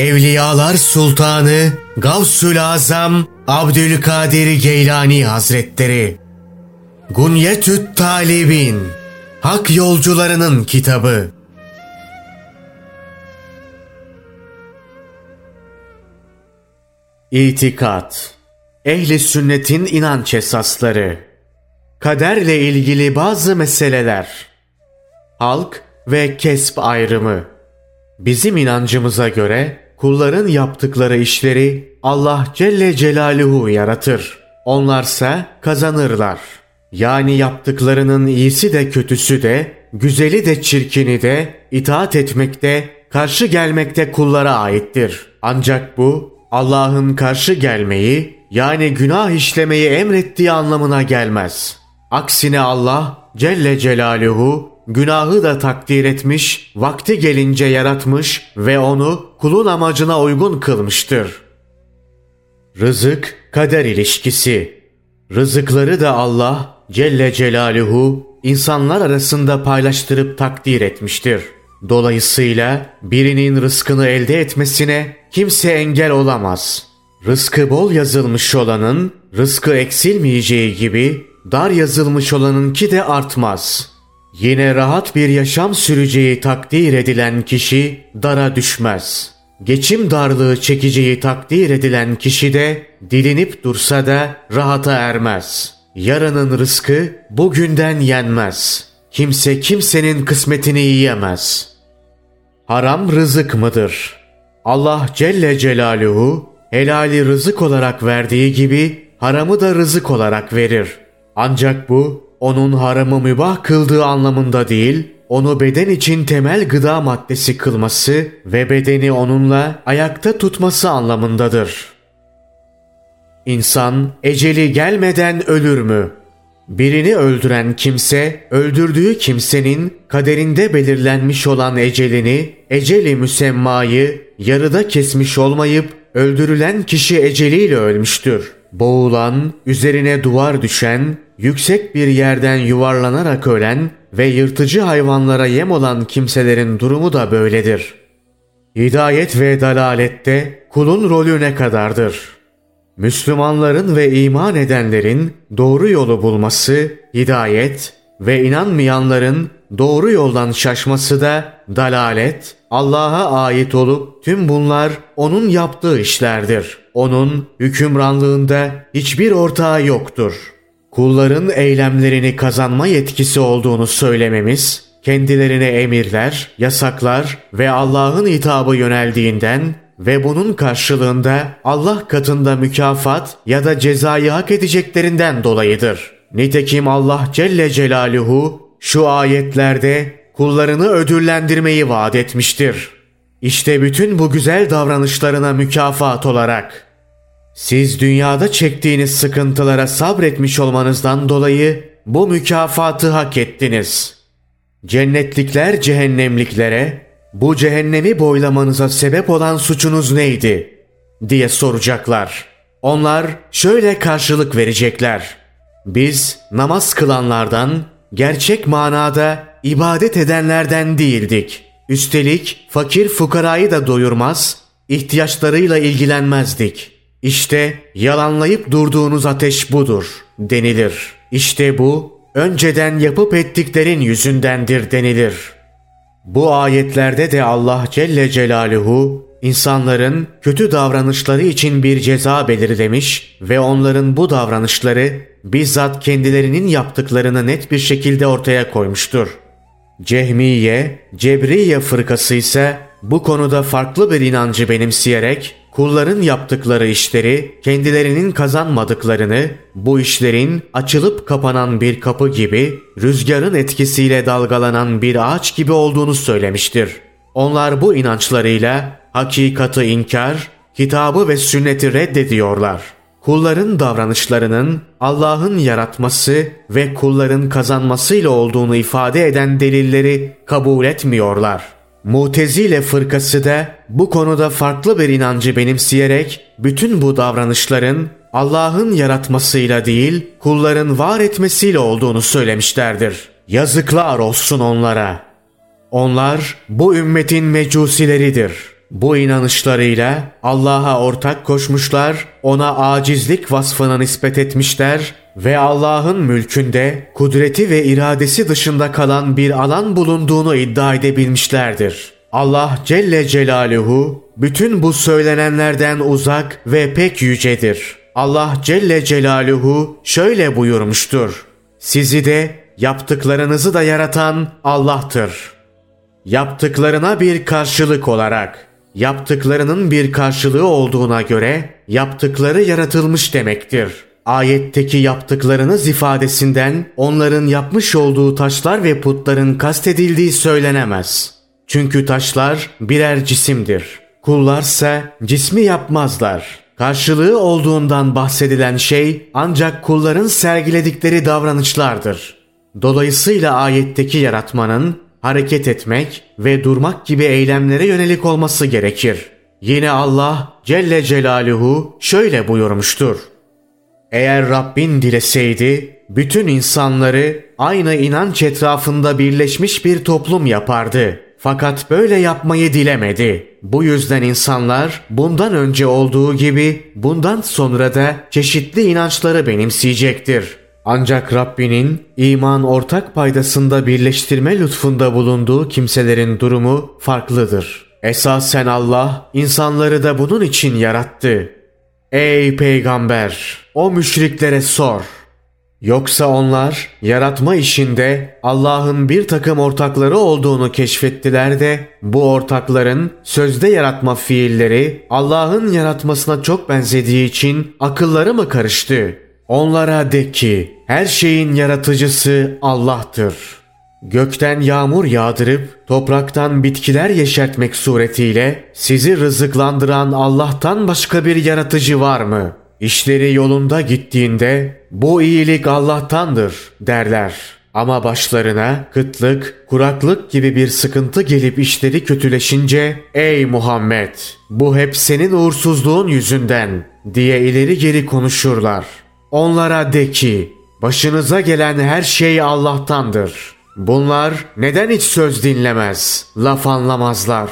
Evliyalar Sultanı Gavsül Azam Abdülkadir Geylani Hazretleri. Gunyetüt Talibin Hak Yolcularının Kitabı. İtikat Ehli sünnetin inanç esasları. Kaderle ilgili bazı meseleler. Halk ve kesp ayrımı. Bizim inancımıza göre kulların yaptıkları işleri Allah Celle Celaluhu yaratır. Onlarsa kazanırlar. Yani yaptıklarının iyisi de kötüsü de, güzeli de çirkini de, itaat etmekte, karşı gelmekte kullara aittir. Ancak bu Allah'ın karşı gelmeyi yani günah işlemeyi emrettiği anlamına gelmez. Aksine Allah Celle Celaluhu günahı da takdir etmiş, vakti gelince yaratmış ve onu kulun amacına uygun kılmıştır. Rızık kader ilişkisi. Rızıkları da Allah Celle Celaluhu insanlar arasında paylaştırıp takdir etmiştir. Dolayısıyla birinin rızkını elde etmesine kimse engel olamaz. Rızkı bol yazılmış olanın rızkı eksilmeyeceği gibi dar yazılmış olanınki de artmaz.'' Yine rahat bir yaşam süreceği takdir edilen kişi dara düşmez. Geçim darlığı çekeceği takdir edilen kişi de dilinip dursa da rahata ermez. Yarının rızkı bugünden yenmez. Kimse kimsenin kısmetini yiyemez. Haram rızık mıdır? Allah Celle Celaluhu helali rızık olarak verdiği gibi haramı da rızık olarak verir. Ancak bu onun haramı mübah kıldığı anlamında değil, onu beden için temel gıda maddesi kılması ve bedeni onunla ayakta tutması anlamındadır. İnsan eceli gelmeden ölür mü? Birini öldüren kimse, öldürdüğü kimsenin kaderinde belirlenmiş olan ecelini, eceli müsemmayı yarıda kesmiş olmayıp öldürülen kişi eceliyle ölmüştür. Boğulan, üzerine duvar düşen, yüksek bir yerden yuvarlanarak ölen ve yırtıcı hayvanlara yem olan kimselerin durumu da böyledir. Hidayet ve dalalette kulun rolü ne kadardır? Müslümanların ve iman edenlerin doğru yolu bulması, hidayet ve inanmayanların doğru yoldan şaşması da dalalet, Allah'a ait olup tüm bunlar onun yaptığı işlerdir. Onun hükümranlığında hiçbir ortağı yoktur.'' Kulların eylemlerini kazanma yetkisi olduğunu söylememiz, kendilerine emirler, yasaklar ve Allah'ın hitabı yöneldiğinden ve bunun karşılığında Allah katında mükafat ya da cezayı hak edeceklerinden dolayıdır. Nitekim Allah Celle Celaluhu şu ayetlerde kullarını ödüllendirmeyi vaat etmiştir. İşte bütün bu güzel davranışlarına mükafat olarak siz dünyada çektiğiniz sıkıntılara sabretmiş olmanızdan dolayı bu mükafatı hak ettiniz. Cennetlikler cehennemliklere bu cehennemi boylamanıza sebep olan suçunuz neydi diye soracaklar. Onlar şöyle karşılık verecekler. Biz namaz kılanlardan, gerçek manada ibadet edenlerden değildik. Üstelik fakir fukarayı da doyurmaz, ihtiyaçlarıyla ilgilenmezdik.'' İşte yalanlayıp durduğunuz ateş budur denilir. İşte bu önceden yapıp ettiklerin yüzündendir denilir. Bu ayetlerde de Allah Celle Celaluhu insanların kötü davranışları için bir ceza belirlemiş ve onların bu davranışları bizzat kendilerinin yaptıklarını net bir şekilde ortaya koymuştur. Cehmiye, Cebriye fırkası ise bu konuda farklı bir inancı benimseyerek kulların yaptıkları işleri kendilerinin kazanmadıklarını, bu işlerin açılıp kapanan bir kapı gibi, rüzgarın etkisiyle dalgalanan bir ağaç gibi olduğunu söylemiştir. Onlar bu inançlarıyla hakikati inkar, kitabı ve sünneti reddediyorlar. Kulların davranışlarının Allah'ın yaratması ve kulların kazanmasıyla olduğunu ifade eden delilleri kabul etmiyorlar.'' Mutezile fırkası da bu konuda farklı bir inancı benimseyerek bütün bu davranışların Allah'ın yaratmasıyla değil kulların var etmesiyle olduğunu söylemişlerdir. Yazıklar olsun onlara. Onlar bu ümmetin mecusileridir. Bu inanışlarıyla Allah'a ortak koşmuşlar, ona acizlik vasfını nispet etmişler ve Allah'ın mülkünde kudreti ve iradesi dışında kalan bir alan bulunduğunu iddia edebilmişlerdir. Allah Celle Celaluhu bütün bu söylenenlerden uzak ve pek yücedir. Allah Celle Celaluhu şöyle buyurmuştur. Sizi de yaptıklarınızı da yaratan Allah'tır. Yaptıklarına bir karşılık olarak yaptıklarının bir karşılığı olduğuna göre yaptıkları yaratılmış demektir. Ayetteki yaptıklarınız ifadesinden onların yapmış olduğu taşlar ve putların kastedildiği söylenemez. Çünkü taşlar birer cisimdir. Kullarsa cismi yapmazlar. Karşılığı olduğundan bahsedilen şey ancak kulların sergiledikleri davranışlardır. Dolayısıyla ayetteki yaratmanın hareket etmek ve durmak gibi eylemlere yönelik olması gerekir. Yine Allah Celle Celaluhu şöyle buyurmuştur. Eğer Rabbin dileseydi bütün insanları aynı inanç etrafında birleşmiş bir toplum yapardı. Fakat böyle yapmayı dilemedi. Bu yüzden insanlar bundan önce olduğu gibi bundan sonra da çeşitli inançları benimseyecektir. Ancak Rabbinin iman ortak paydasında birleştirme lütfunda bulunduğu kimselerin durumu farklıdır. Esasen Allah insanları da bunun için yarattı. Ey peygamber! O müşriklere sor. Yoksa onlar yaratma işinde Allah'ın bir takım ortakları olduğunu keşfettiler de bu ortakların sözde yaratma fiilleri Allah'ın yaratmasına çok benzediği için akılları mı karıştı? Onlara de ki her şeyin yaratıcısı Allah'tır. Gökten yağmur yağdırıp topraktan bitkiler yeşertmek suretiyle sizi rızıklandıran Allah'tan başka bir yaratıcı var mı? İşleri yolunda gittiğinde bu iyilik Allah'tandır derler. Ama başlarına kıtlık, kuraklık gibi bir sıkıntı gelip işleri kötüleşince ''Ey Muhammed bu hep senin uğursuzluğun yüzünden'' diye ileri geri konuşurlar. Onlara de ki başınıza gelen her şey Allah'tandır. Bunlar neden hiç söz dinlemez, laf anlamazlar?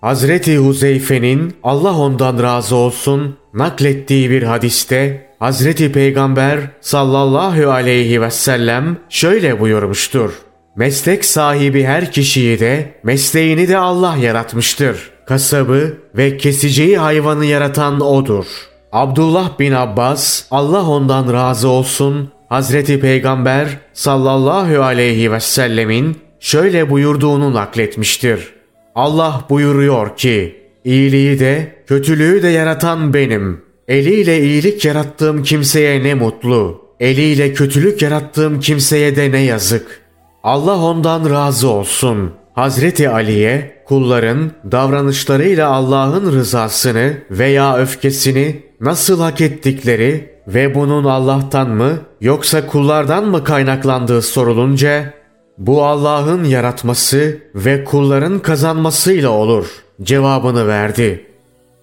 Hazreti Huzeyfe'nin Allah ondan razı olsun naklettiği bir hadiste Hazreti Peygamber sallallahu aleyhi ve sellem şöyle buyurmuştur. Meslek sahibi her kişiyi de mesleğini de Allah yaratmıştır. Kasabı ve keseceği hayvanı yaratan O'dur. Abdullah bin Abbas Allah ondan razı olsun Hazreti Peygamber sallallahu aleyhi ve sellemin şöyle buyurduğunu nakletmiştir. Allah buyuruyor ki iyiliği de kötülüğü de yaratan benim. Eliyle iyilik yarattığım kimseye ne mutlu. Eliyle kötülük yarattığım kimseye de ne yazık. Allah ondan razı olsun. Hazreti Ali'ye kulların davranışlarıyla Allah'ın rızasını veya öfkesini nasıl hak ettikleri ve bunun Allah'tan mı yoksa kullardan mı kaynaklandığı sorulunca bu Allah'ın yaratması ve kulların kazanmasıyla olur cevabını verdi.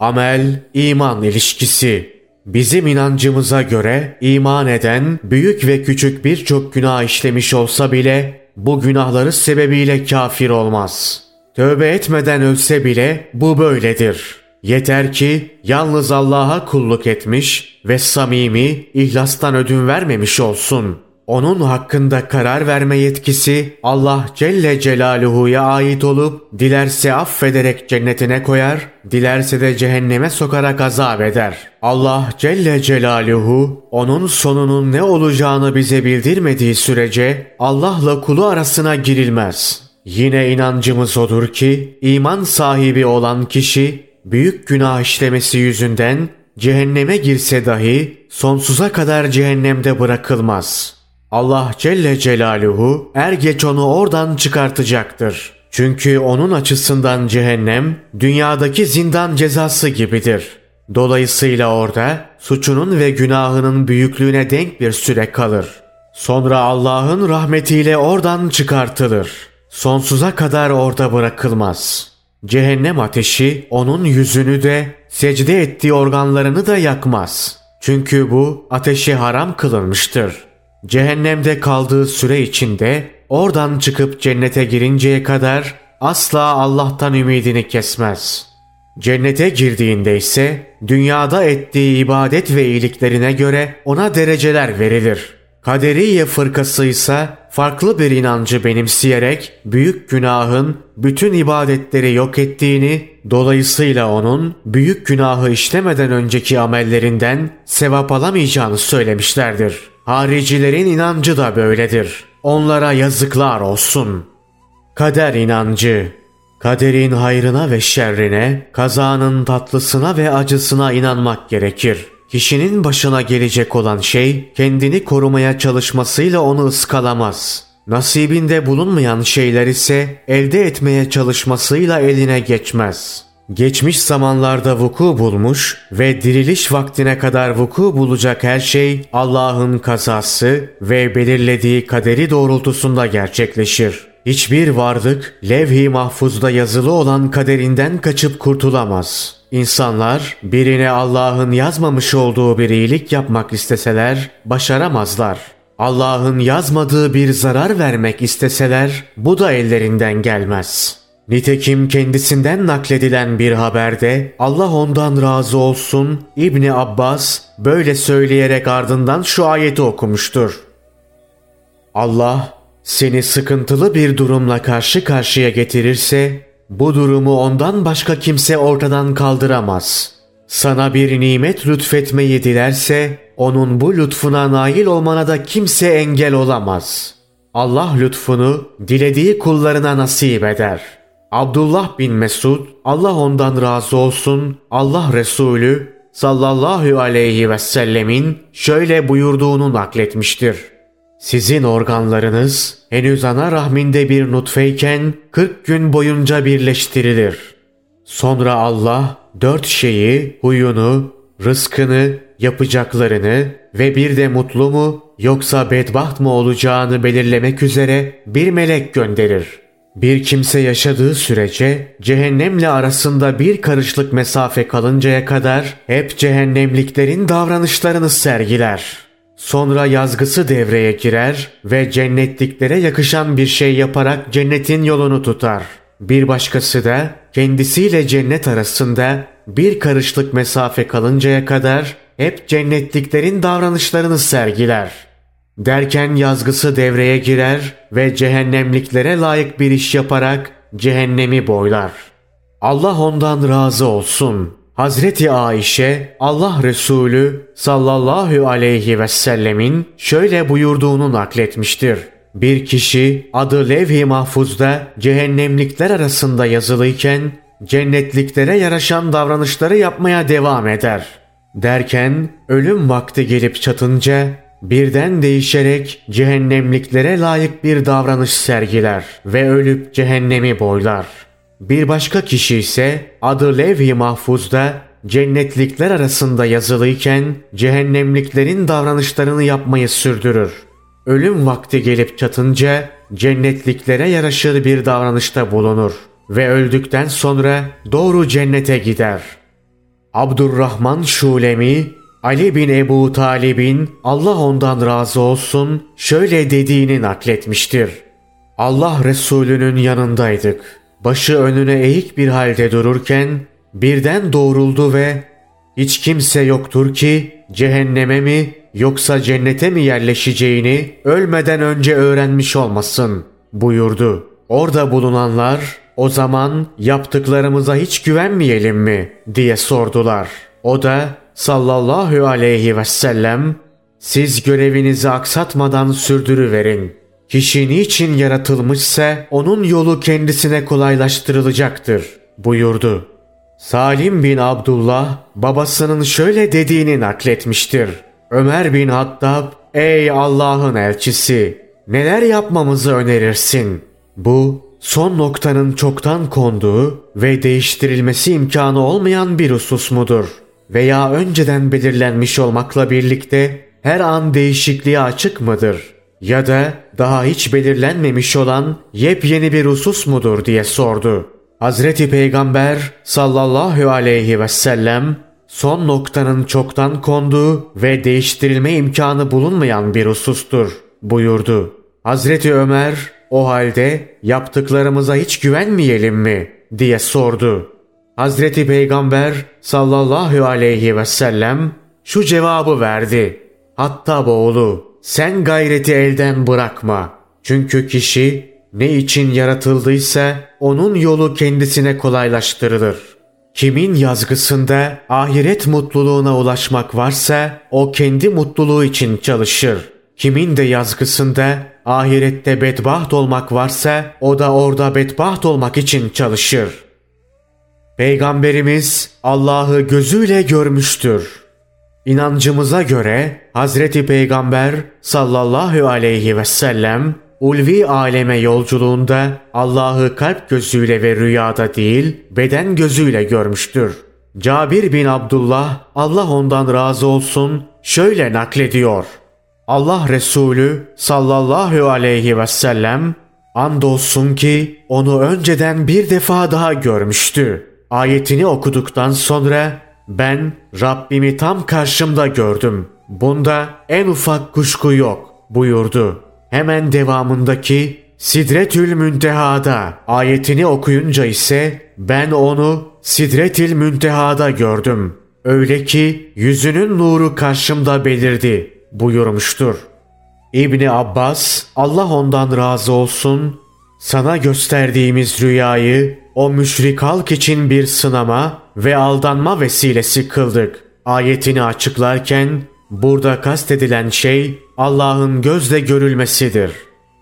Amel iman ilişkisi Bizim inancımıza göre iman eden büyük ve küçük birçok günah işlemiş olsa bile bu günahları sebebiyle kafir olmaz. Tövbe etmeden ölse bile bu böyledir. Yeter ki yalnız Allah'a kulluk etmiş ve samimi, ihlastan ödün vermemiş olsun. Onun hakkında karar verme yetkisi Allah Celle Celaluhu'ya ait olup dilerse affederek cennetine koyar, dilerse de cehenneme sokarak azap eder. Allah Celle Celaluhu onun sonunun ne olacağını bize bildirmediği sürece Allah'la kulu arasına girilmez. Yine inancımız odur ki iman sahibi olan kişi büyük günah işlemesi yüzünden cehenneme girse dahi sonsuza kadar cehennemde bırakılmaz. Allah Celle Celaluhu er geç onu oradan çıkartacaktır. Çünkü onun açısından cehennem dünyadaki zindan cezası gibidir. Dolayısıyla orada suçunun ve günahının büyüklüğüne denk bir süre kalır. Sonra Allah'ın rahmetiyle oradan çıkartılır. Sonsuza kadar orada bırakılmaz. Cehennem ateşi onun yüzünü de secde ettiği organlarını da yakmaz. Çünkü bu ateşi haram kılınmıştır. Cehennemde kaldığı süre içinde oradan çıkıp cennete girinceye kadar asla Allah'tan ümidini kesmez. Cennete girdiğinde ise dünyada ettiği ibadet ve iyiliklerine göre ona dereceler verilir. Kaderiye fırkası ise farklı bir inancı benimseyerek büyük günahın bütün ibadetleri yok ettiğini, dolayısıyla onun büyük günahı işlemeden önceki amellerinden sevap alamayacağını söylemişlerdir. Haricilerin inancı da böyledir. Onlara yazıklar olsun. Kader inancı Kaderin hayrına ve şerrine, kazanın tatlısına ve acısına inanmak gerekir. Kişinin başına gelecek olan şey kendini korumaya çalışmasıyla onu ıskalamaz. Nasibinde bulunmayan şeyler ise elde etmeye çalışmasıyla eline geçmez. Geçmiş zamanlarda vuku bulmuş ve diriliş vaktine kadar vuku bulacak her şey Allah'ın kazası ve belirlediği kaderi doğrultusunda gerçekleşir. Hiçbir varlık levh-i mahfuzda yazılı olan kaderinden kaçıp kurtulamaz. İnsanlar birine Allah'ın yazmamış olduğu bir iyilik yapmak isteseler başaramazlar. Allah'ın yazmadığı bir zarar vermek isteseler bu da ellerinden gelmez. Nitekim kendisinden nakledilen bir haberde Allah ondan razı olsun İbni Abbas böyle söyleyerek ardından şu ayeti okumuştur. Allah seni sıkıntılı bir durumla karşı karşıya getirirse bu durumu ondan başka kimse ortadan kaldıramaz. Sana bir nimet lütfetmeyi dilerse onun bu lütfuna nail olmana da kimse engel olamaz. Allah lütfunu dilediği kullarına nasip eder. Abdullah bin Mesud, Allah ondan razı olsun, Allah Resulü sallallahu aleyhi ve sellemin şöyle buyurduğunu nakletmiştir. Sizin organlarınız henüz ana rahminde bir nutfeyken 40 gün boyunca birleştirilir. Sonra Allah dört şeyi, huyunu, rızkını, yapacaklarını ve bir de mutlu mu yoksa bedbaht mı olacağını belirlemek üzere bir melek gönderir. Bir kimse yaşadığı sürece cehennemle arasında bir karışlık mesafe kalıncaya kadar hep cehennemliklerin davranışlarını sergiler.'' Sonra yazgısı devreye girer ve cennetliklere yakışan bir şey yaparak cennetin yolunu tutar. Bir başkası da kendisiyle cennet arasında bir karışlık mesafe kalıncaya kadar hep cennetliklerin davranışlarını sergiler. Derken yazgısı devreye girer ve cehennemliklere layık bir iş yaparak cehennemi boylar. Allah ondan razı olsun.'' Hazreti Ayşe Allah Resulü sallallahu aleyhi ve sellemin şöyle buyurduğunu nakletmiştir. Bir kişi adı levh-i mahfuzda cehennemlikler arasında yazılıyken cennetliklere yaraşan davranışları yapmaya devam eder. Derken ölüm vakti gelip çatınca birden değişerek cehennemliklere layık bir davranış sergiler ve ölüp cehennemi boylar.'' Bir başka kişi ise adı levh-i mahfuzda cennetlikler arasında yazılıyken cehennemliklerin davranışlarını yapmayı sürdürür. Ölüm vakti gelip çatınca cennetliklere yaraşır bir davranışta bulunur ve öldükten sonra doğru cennete gider. Abdurrahman Şulemi Ali bin Ebu Talib'in Allah ondan razı olsun şöyle dediğini nakletmiştir. Allah Resulü'nün yanındaydık başı önüne eğik bir halde dururken birden doğruldu ve hiç kimse yoktur ki cehenneme mi yoksa cennete mi yerleşeceğini ölmeden önce öğrenmiş olmasın buyurdu. Orada bulunanlar o zaman yaptıklarımıza hiç güvenmeyelim mi diye sordular. O da sallallahu aleyhi ve sellem siz görevinizi aksatmadan sürdürüverin. Kişi niçin yaratılmışsa onun yolu kendisine kolaylaştırılacaktır buyurdu. Salim bin Abdullah babasının şöyle dediğini nakletmiştir. Ömer bin Hattab ey Allah'ın elçisi neler yapmamızı önerirsin? Bu son noktanın çoktan konduğu ve değiştirilmesi imkanı olmayan bir husus mudur? Veya önceden belirlenmiş olmakla birlikte her an değişikliğe açık mıdır?'' Ya da daha hiç belirlenmemiş olan yepyeni bir husus mudur diye sordu. Hazreti Peygamber sallallahu aleyhi ve sellem son noktanın çoktan konduğu ve değiştirilme imkanı bulunmayan bir husustur buyurdu. Hazreti Ömer o halde yaptıklarımıza hiç güvenmeyelim mi diye sordu. Hazreti Peygamber sallallahu aleyhi ve sellem şu cevabı verdi. Hatta oğlu sen gayreti elden bırakma. Çünkü kişi ne için yaratıldıysa onun yolu kendisine kolaylaştırılır. Kimin yazgısında ahiret mutluluğuna ulaşmak varsa o kendi mutluluğu için çalışır. Kimin de yazgısında ahirette bedbaht olmak varsa o da orada bedbaht olmak için çalışır. Peygamberimiz Allah'ı gözüyle görmüştür. İnancımıza göre Hazreti Peygamber sallallahu aleyhi ve sellem ulvi aleme yolculuğunda Allah'ı kalp gözüyle ve rüyada değil beden gözüyle görmüştür. Cabir bin Abdullah Allah ondan razı olsun şöyle naklediyor. Allah Resulü sallallahu aleyhi ve sellem andolsun ki onu önceden bir defa daha görmüştü. Ayetini okuduktan sonra ben Rabbimi tam karşımda gördüm. Bunda en ufak kuşku yok buyurdu. Hemen devamındaki Sidretül Münteha'da ayetini okuyunca ise ben onu Sidretül Münteha'da gördüm. Öyle ki yüzünün nuru karşımda belirdi buyurmuştur. İbni Abbas Allah ondan razı olsun sana gösterdiğimiz rüyayı o müşrik halk için bir sınama ve aldanma vesilesi kıldık. Ayetini açıklarken burada kastedilen şey Allah'ın gözle görülmesidir.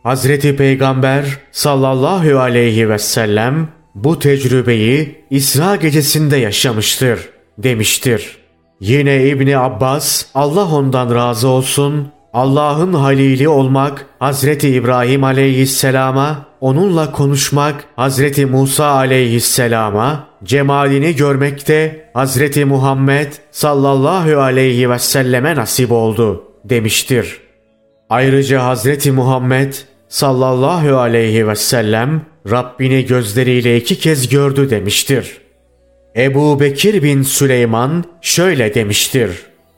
Hazreti Peygamber sallallahu aleyhi ve sellem bu tecrübeyi İsra gecesinde yaşamıştır demiştir. Yine İbni Abbas Allah ondan razı olsun Allah'ın halili olmak Hazreti İbrahim aleyhisselama, onunla konuşmak Hazreti Musa aleyhisselama, cemalini görmekte Hazreti Muhammed sallallahu aleyhi ve selleme nasip oldu demiştir. Ayrıca Hazreti Muhammed sallallahu aleyhi ve sellem Rabbini gözleriyle iki kez gördü demiştir. Ebu Bekir bin Süleyman şöyle demiştir.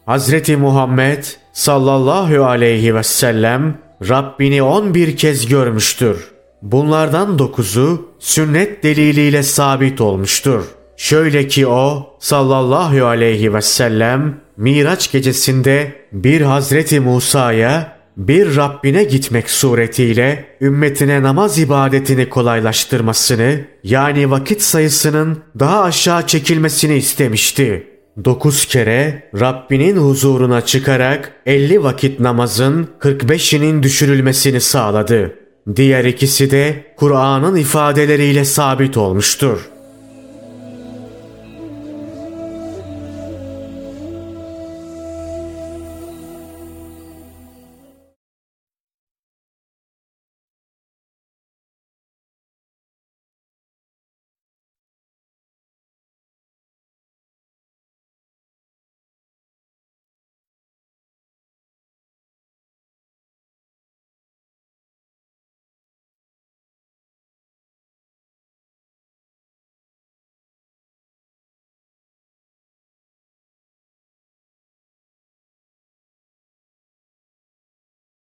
Hazreti Muhammed sallallahu aleyhi ve sellem Rabbini on bir kez görmüştür. Bunlardan dokuzu sünnet deliliyle sabit olmuştur. Şöyle ki o sallallahu aleyhi ve sellem Miraç gecesinde bir Hazreti Musa'ya bir Rabbine gitmek suretiyle ümmetine namaz ibadetini kolaylaştırmasını yani vakit sayısının daha aşağı çekilmesini istemişti. Dokuz kere Rabbinin huzuruna çıkarak 50 vakit namazın 45'inin düşürülmesini sağladı. Diğer ikisi de Kur'an'ın ifadeleriyle sabit olmuştur.